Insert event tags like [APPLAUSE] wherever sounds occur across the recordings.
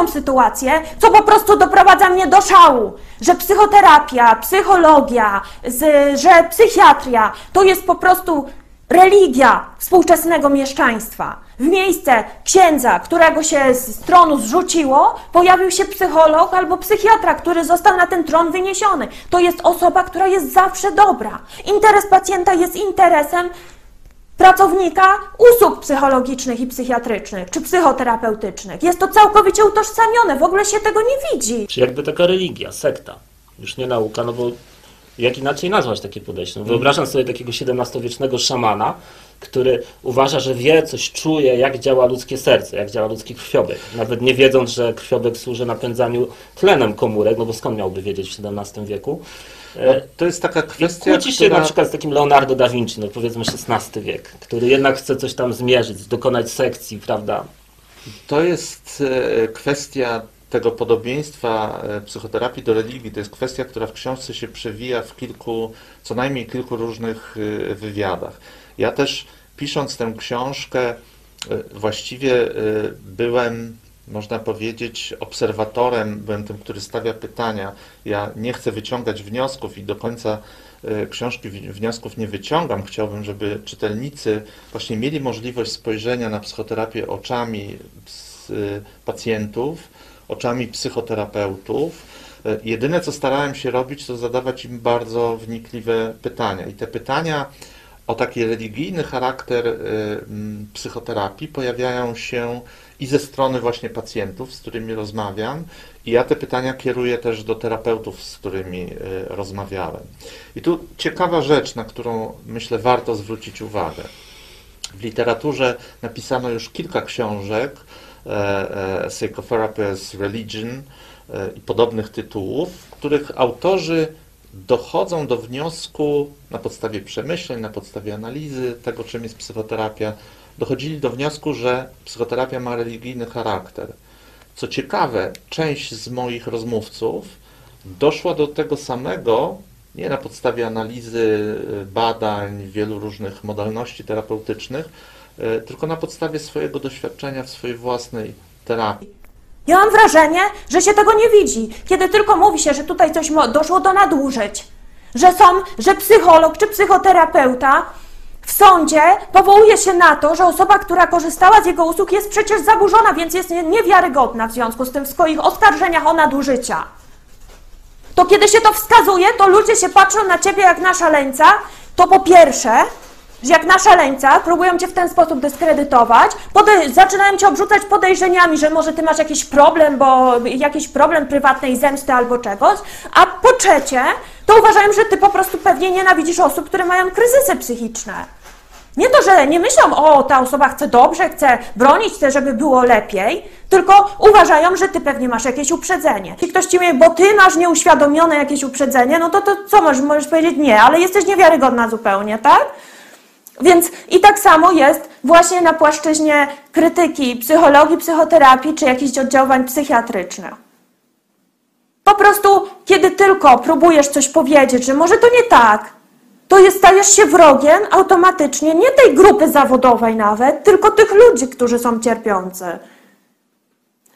taką sytuację, co po prostu doprowadza mnie do szału, że psychoterapia, psychologia, że psychiatria to jest po prostu religia współczesnego mieszczaństwa. W miejsce księdza, którego się z tronu zrzuciło, pojawił się psycholog albo psychiatra, który został na ten tron wyniesiony. To jest osoba, która jest zawsze dobra. Interes pacjenta jest interesem pracownika usług psychologicznych i psychiatrycznych czy psychoterapeutycznych. Jest to całkowicie utożsamione, w ogóle się tego nie widzi. Czy jakby taka religia, sekta, już nie nauka, no bo jak inaczej nazwać takie podejście? No wyobrażam sobie takiego XVII-wiecznego szamana, który uważa, że wie, coś czuje, jak działa ludzkie serce, jak działa ludzki krwiobieg. Nawet nie wiedząc, że krwiobieg służy napędzaniu tlenem komórek, no bo skąd miałby wiedzieć w XVII wieku? No, to jest taka I kwestia, kłóci się która... na przykład z takim Leonardo da Vinci, no powiedzmy XVI wiek, który jednak chce coś tam zmierzyć, dokonać sekcji, prawda? To jest e, kwestia tego podobieństwa e, psychoterapii do religii. To jest kwestia, która w książce się przewija w kilku, co najmniej kilku różnych e, wywiadach. Ja też pisząc tę książkę, e, właściwie e, byłem, można powiedzieć, obserwatorem, byłem tym, który stawia pytania. Ja nie chcę wyciągać wniosków i do końca e, książki wniosków nie wyciągam. Chciałbym, żeby czytelnicy właśnie mieli możliwość spojrzenia na psychoterapię oczami pacjentów, oczami psychoterapeutów. Jedyne, co starałem się robić, to zadawać im bardzo wnikliwe pytania. I te pytania o taki religijny charakter y, psychoterapii pojawiają się i ze strony właśnie pacjentów, z którymi rozmawiam, i ja te pytania kieruję też do terapeutów, z którymi y, rozmawiałem. I tu ciekawa rzecz, na którą myślę warto zwrócić uwagę. W literaturze napisano już kilka książek, e, Psychotherapy as Religion i podobnych tytułów, których autorzy dochodzą do wniosku na podstawie przemyśleń, na podstawie analizy tego, czym jest psychoterapia, dochodzili do wniosku, że psychoterapia ma religijny charakter. Co ciekawe, część z moich rozmówców doszła do tego samego nie na podstawie analizy, y, badań, wielu różnych modalności terapeutycznych, y, tylko na podstawie swojego doświadczenia w swojej własnej terapii. Ja mam wrażenie, że się tego nie widzi, kiedy tylko mówi się, że tutaj coś doszło do nadużyć, że są, że psycholog czy psychoterapeuta w sądzie powołuje się na to, że osoba, która korzystała z jego usług jest przecież zaburzona, więc jest nie- niewiarygodna w związku z tym w swoich oskarżeniach o nadużycia. To kiedy się to wskazuje, to ludzie się patrzą na ciebie jak na szaleńca, to po pierwsze, jak na szaleńca, próbują cię w ten sposób dyskredytować, podej- zaczynają cię obrzucać podejrzeniami, że może ty masz jakiś problem, bo jakiś problem prywatnej zemsty albo czegoś, a po trzecie, to uważają, że ty po prostu pewnie nienawidzisz osób, które mają kryzysy psychiczne. Nie to, że nie myślą, o, ta osoba chce dobrze, chce bronić, chce, żeby było lepiej, tylko uważają, że ty pewnie masz jakieś uprzedzenie. Jeśli ktoś ci mówi, bo ty masz nieuświadomione jakieś uprzedzenie, no to, to co możesz, możesz powiedzieć? Nie, ale jesteś niewiarygodna zupełnie, tak? Więc i tak samo jest właśnie na płaszczyźnie krytyki psychologii, psychoterapii czy jakichś oddziaływań psychiatrycznych. Po prostu, kiedy tylko próbujesz coś powiedzieć, że może to nie tak, to jest, stajesz się wrogiem automatycznie nie tej grupy zawodowej nawet, tylko tych ludzi, którzy są cierpiący.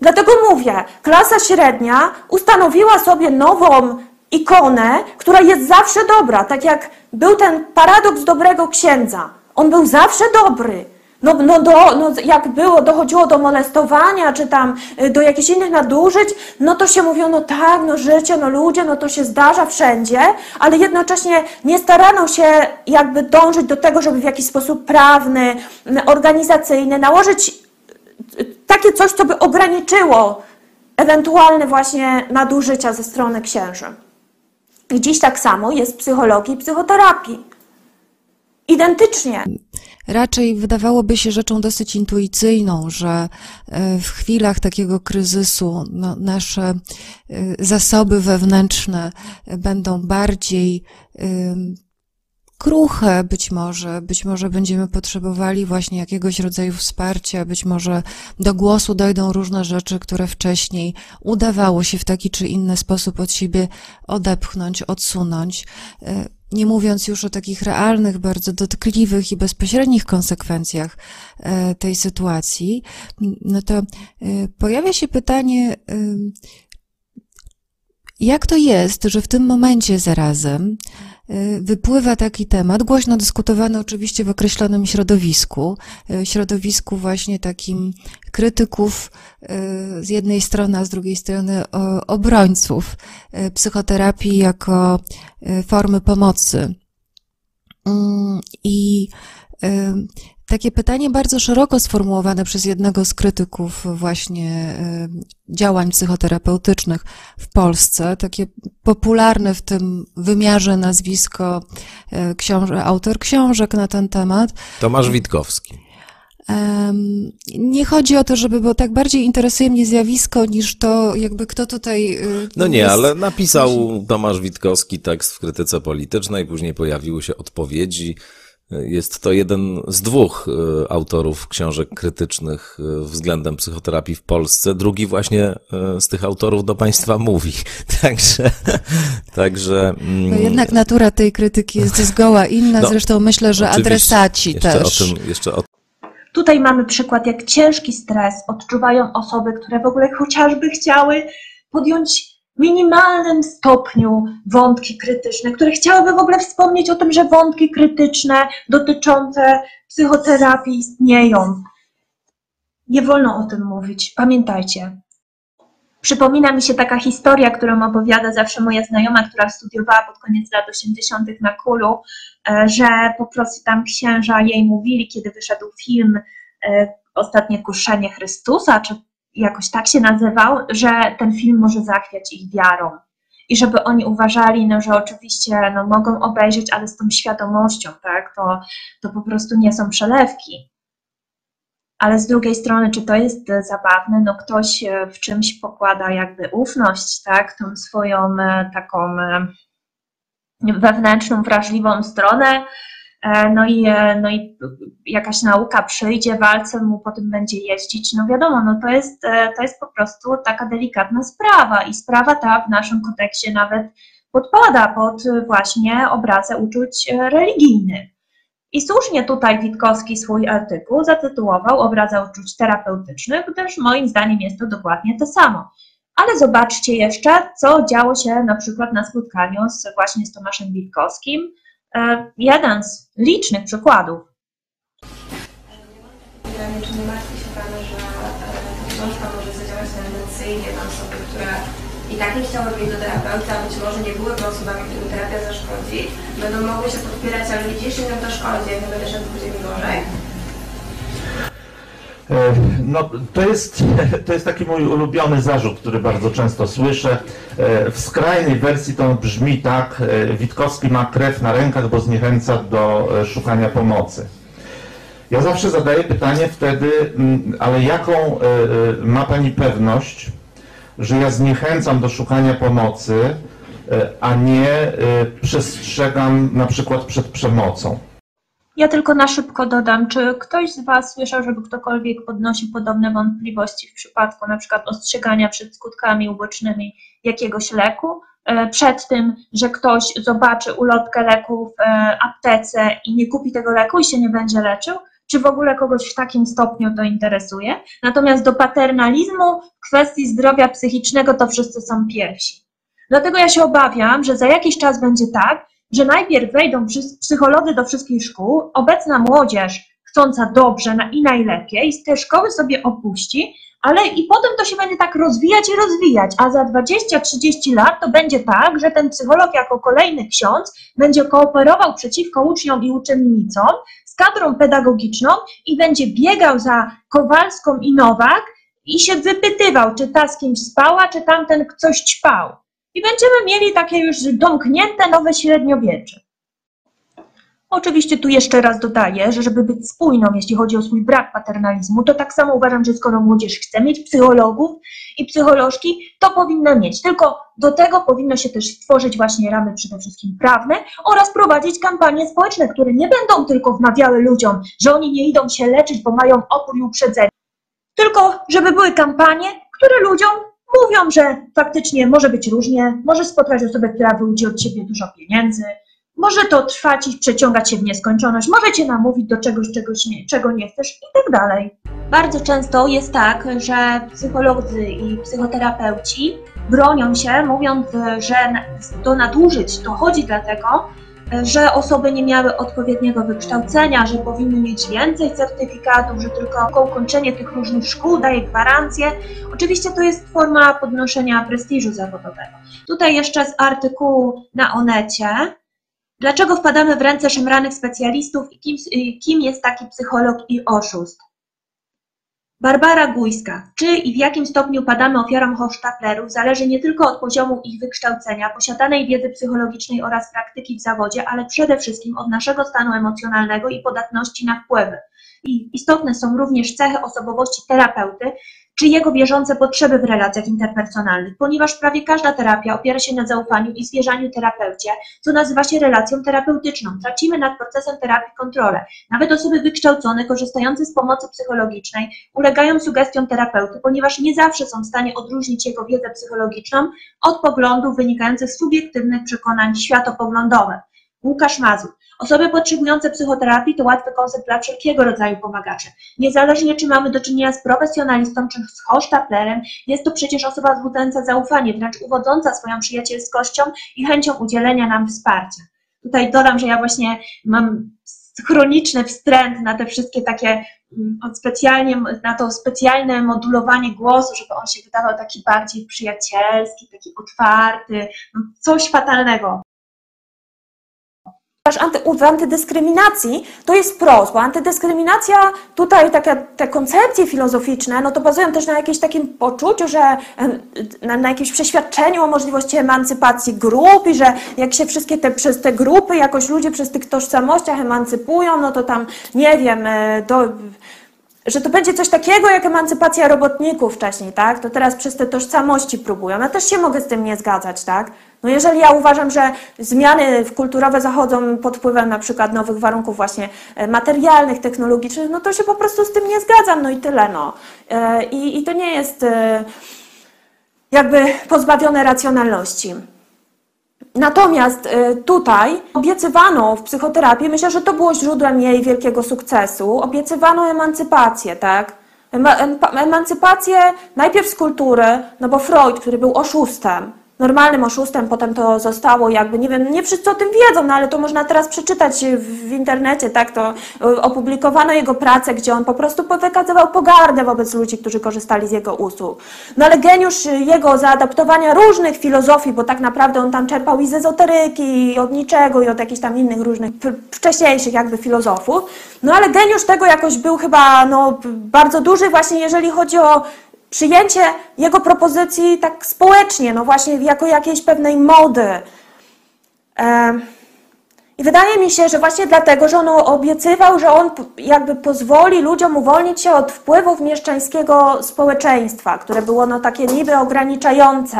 Dlatego mówię, klasa średnia ustanowiła sobie nową ikonę, która jest zawsze dobra, tak jak był ten paradoks dobrego księdza. On był zawsze dobry. No, no, do, no jak było, dochodziło do molestowania, czy tam y, do jakichś innych nadużyć, no to się mówiło, no tak, no życie, no ludzie, no to się zdarza wszędzie, ale jednocześnie nie starano się jakby dążyć do tego, żeby w jakiś sposób prawny, y, organizacyjny nałożyć takie coś, co by ograniczyło ewentualne właśnie nadużycia ze strony księży. Dziś tak samo jest w psychologii i psychoterapii. Identycznie. Raczej wydawałoby się rzeczą dosyć intuicyjną, że e, w chwilach takiego kryzysu no, nasze e, zasoby wewnętrzne będą bardziej kruche być może, być może będziemy potrzebowali właśnie jakiegoś rodzaju wsparcia, być może do głosu dojdą różne rzeczy, które wcześniej udawało się w taki czy inny sposób od siebie odepchnąć, odsunąć. E, nie mówiąc już o takich realnych, bardzo dotkliwych i bezpośrednich konsekwencjach e, tej sytuacji, no to e, pojawia się pytanie, jak to jest, że w tym momencie zarazem wypływa taki temat, głośno dyskutowany oczywiście w określonym środowisku, środowisku właśnie takim krytyków z jednej strony, a z drugiej strony obrońców psychoterapii jako formy pomocy. Mm, I takie pytanie bardzo szeroko sformułowane przez jednego z krytyków właśnie działań psychoterapeutycznych w Polsce, takie popularne w tym wymiarze nazwisko książ- autor książek na ten temat. Tomasz Witkowski. Nie chodzi o to, żeby, bo tak bardziej interesuje mnie zjawisko niż to, jakby kto tutaj. No nie, jest... ale napisał Tomasz Witkowski tekst w krytyce politycznej, później pojawiły się odpowiedzi. Jest to jeden z dwóch autorów książek krytycznych względem psychoterapii w Polsce. Drugi właśnie z tych autorów do Państwa mówi. [LAUGHS] Także. także no jednak natura tej krytyki jest zgoła inna. No, Zresztą myślę, że adresaci jeszcze też. O tym, jeszcze o Tutaj mamy przykład, jak ciężki stres odczuwają osoby, które w ogóle chociażby chciały podjąć minimalnym stopniu wątki krytyczne, które chciałyby w ogóle wspomnieć o tym, że wątki krytyczne dotyczące psychoterapii istnieją. Nie wolno o tym mówić, pamiętajcie. Przypomina mi się taka historia, którą opowiada zawsze moja znajoma, która studiowała pod koniec lat 80. na Kulu, że po prostu tam księża jej mówili, kiedy wyszedł film Ostatnie Kuszenie Chrystusa, czy jakoś tak się nazywał, że ten film może zachwiać ich wiarą. I żeby oni uważali, no, że oczywiście no, mogą obejrzeć, ale z tą świadomością, tak, to, to po prostu nie są przelewki. Ale z drugiej strony, czy to jest zabawne? No ktoś w czymś pokłada jakby ufność, tak, tą swoją taką wewnętrzną, wrażliwą stronę, no i, no i jakaś nauka przyjdzie, walce mu potem będzie jeździć, no wiadomo, no to jest, to jest po prostu taka delikatna sprawa i sprawa ta w naszym kontekście nawet podpada pod właśnie obrazę uczuć religijnych. I słusznie tutaj Witkowski swój artykuł zatytułował Obraza uczuć terapeutycznych, gdyż moim zdaniem jest to dokładnie to samo. Ale zobaczcie jeszcze, co działo się na przykład na spotkaniu z, właśnie z Tomaszem Witkowskim. Jeden z licznych przykładów. Czy nie martwi się Pan, że ta książka może zadziałać tendencyjnie na osoby, które i tak nie chciałyby iść do terapeuty, a być może nie byłyby osobami, którym terapia zaszkodzi, będą mogły się podpierać, ale widzisz, że to szkodzi, nie będę szedł później gorzej. No, to jest, [LAUGHS] to jest taki mój ulubiony zarzut, który bardzo często słyszę. W skrajnej wersji to brzmi tak, Witkowski ma krew na rękach, bo zniechęca do szukania pomocy. Ja zawsze zadaję pytanie wtedy, ale jaką ma Pani pewność, że ja zniechęcam do szukania pomocy, a nie przestrzegam na przykład przed przemocą? Ja tylko na szybko dodam, czy ktoś z Was słyszał, żeby ktokolwiek podnosił podobne wątpliwości w przypadku na przykład ostrzegania przed skutkami ubocznymi jakiegoś leku, przed tym, że ktoś zobaczy ulotkę leku w aptece i nie kupi tego leku i się nie będzie leczył? Czy w ogóle kogoś w takim stopniu to interesuje? Natomiast do paternalizmu w kwestii zdrowia psychicznego to wszyscy są pierwsi. Dlatego ja się obawiam, że za jakiś czas będzie tak, że najpierw wejdą psycholodzy do wszystkich szkół, obecna młodzież chcąca dobrze i najlepiej, te szkoły sobie opuści, ale i potem to się będzie tak rozwijać i rozwijać, a za 20-30 lat to będzie tak, że ten psycholog jako kolejny ksiądz będzie kooperował przeciwko uczniom i uczennicom z kadrą pedagogiczną i będzie biegał za Kowalską i Nowak i się wypytywał, czy ta z kimś spała, czy tamten coś ćpał. I będziemy mieli takie już domknięte nowe średniowiecze. Oczywiście tu jeszcze raz dodaję, że żeby być spójną, jeśli chodzi o swój brak paternalizmu, to tak samo uważam, że skoro młodzież chce mieć psychologów i psycholożki, to powinna mieć. Tylko do tego powinno się też stworzyć właśnie ramy przede wszystkim prawne oraz prowadzić kampanie społeczne, które nie będą tylko wmawiały ludziom, że oni nie idą się leczyć, bo mają opór i uprzedzenie. Tylko żeby były kampanie, które ludziom mówią, że faktycznie może być różnie, może spotkać osobę, która wyłudzi od ciebie dużo pieniędzy, Może to trwać i przeciągać się w nieskończoność, może cię namówić do czegoś, czegoś nie, czego nie chcesz i tak dalej. Bardzo często jest tak, że psycholodzy i psychoterapeuci bronią się, mówiąc, że do nadużyć. Dochodzi dlatego, że osoby nie miały odpowiedniego wykształcenia, że powinny mieć więcej certyfikatów, że tylko ukończenie tych różnych szkół daje gwarancję. Oczywiście to jest forma podnoszenia prestiżu zawodowego. Tutaj jeszcze z artykułu na Onecie. Dlaczego wpadamy w ręce szemranych specjalistów i kim, i kim jest taki psycholog i oszust? Barbara Gujska. Czy i w jakim stopniu padamy ofiarą hochsztaplerów zależy nie tylko od poziomu ich wykształcenia, posiadanej wiedzy psychologicznej oraz praktyki w zawodzie, ale przede wszystkim od naszego stanu emocjonalnego i podatności na wpływy. I istotne są również cechy osobowości terapeuty, czy jego bieżące potrzeby w relacjach interpersonalnych, ponieważ prawie każda terapia opiera się na zaufaniu i zwierzaniu terapeucie, co nazywa się relacją terapeutyczną. Tracimy nad procesem terapii kontrolę. Nawet osoby wykształcone, korzystające z pomocy psychologicznej, ulegają sugestiom terapeuty, ponieważ nie zawsze są w stanie odróżnić jego wiedzę psychologiczną od poglądów wynikających z subiektywnych przekonań światopoglądowych. Łukasz Mazur. Osoby potrzebujące psychoterapii to łatwy koncept dla wszelkiego rodzaju pomagaczy. Niezależnie czy mamy do czynienia z profesjonalistą czy z hochsztaplerem, jest to przecież osoba wzbudzająca zaufanie, wręcz uwodząca swoją przyjacielskością i chęcią udzielenia nam wsparcia. Tutaj dodam, że ja właśnie mam chroniczny wstręt na te wszystkie takie mm, specjalnie, na to specjalne modulowanie głosu, żeby on się wydawał taki bardziej przyjacielski, taki otwarty, no coś fatalnego. Ponieważ anty, w antydyskryminacji to jest prost, bo antydyskryminacja, tutaj takie te koncepcje filozoficzne, no to bazują też na jakimś takim poczuciu, że na, na jakimś przeświadczeniu o możliwości emancypacji grup i że jak się wszystkie te, przez te grupy jakoś ludzie przez tych tożsamościach emancypują, no to tam, nie wiem, e, do, że to będzie coś takiego jak emancypacja robotników wcześniej, tak? To teraz przez te tożsamości próbują. Ja też się mogę z tym nie zgadzać, tak? No jeżeli ja uważam, że zmiany kulturowe zachodzą pod wpływem na przykład nowych warunków właśnie e, materialnych, technologicznych, no to się po prostu z tym nie zgadzam, no i tyle, no. E, I, i to nie jest e, jakby pozbawione racjonalności. Natomiast y, tutaj obiecywano w psychoterapii, myślę, że to było źródłem jej wielkiego sukcesu, obiecywano emancypację, tak? Emancypację najpierw z kultury, no bo Freud, który był oszustem, normalnym oszustem, potem to zostało jakby, nie wiem, nie wszyscy o tym wiedzą, no ale to można teraz przeczytać w, internecie, tak, to y, opublikowano jego pracę, gdzie on po prostu wykazywał pogardę wobec ludzi, którzy korzystali z jego usług. No ale geniusz y, jego zaadaptowania różnych filozofii, bo tak naprawdę on tam czerpał i z ezoteryki, i od niczego, i od jakichś tam innych różnych wcześniejszych jakby filozofów, no ale geniusz tego jakoś był chyba, no, bardzo duży właśnie, jeżeli chodzi o przyjęcie jego propozycji tak społecznie, no właśnie jako jakiejś pewnej mody. I wydaje mi się, że właśnie dlatego, że on obiecywał, że on jakby pozwoli ludziom uwolnić się od wpływów mieszczańskiego społeczeństwa, które było no takie niby ograniczające,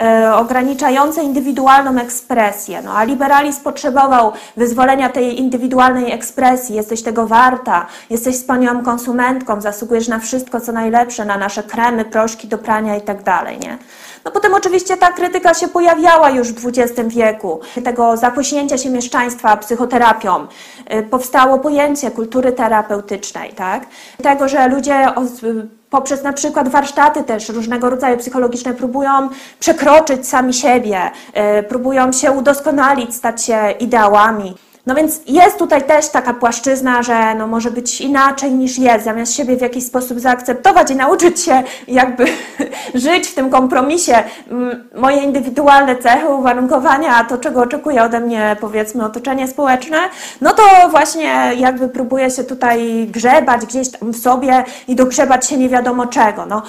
e, ograniczające indywidualną ekspresję. No, a liberalizm potrzebował wyzwolenia tej indywidualnej ekspresji. Jesteś tego warta, jesteś wspaniałą konsumentką, zasługujesz na wszystko, co najlepsze, na nasze kremy, proszki do prania i tak nie? No potem oczywiście ta krytyka się pojawiała już w XX wieku, tego zapośnięcia się mieszczaństwa psychoterapią. Y, Powstało pojęcie kultury terapeutycznej, tak? Tego, że ludzie poprzez na przykład warsztaty też różnego rodzaju psychologiczne próbują przekroczyć sami siebie, y, próbują się udoskonalić, stać się ideałami. No więc jest tutaj też taka płaszczyzna, że no może być inaczej niż jest, zamiast siebie w jakiś sposób zaakceptować i nauczyć się jakby [LAUGHS] żyć w tym kompromisie, moje indywidualne cechy, uwarunkowania, to czego oczekuje ode mnie powiedzmy otoczenie społeczne, no to właśnie jakby próbuję się tutaj grzebać gdzieś tam w sobie i dogrzebać się nie wiadomo czego. No.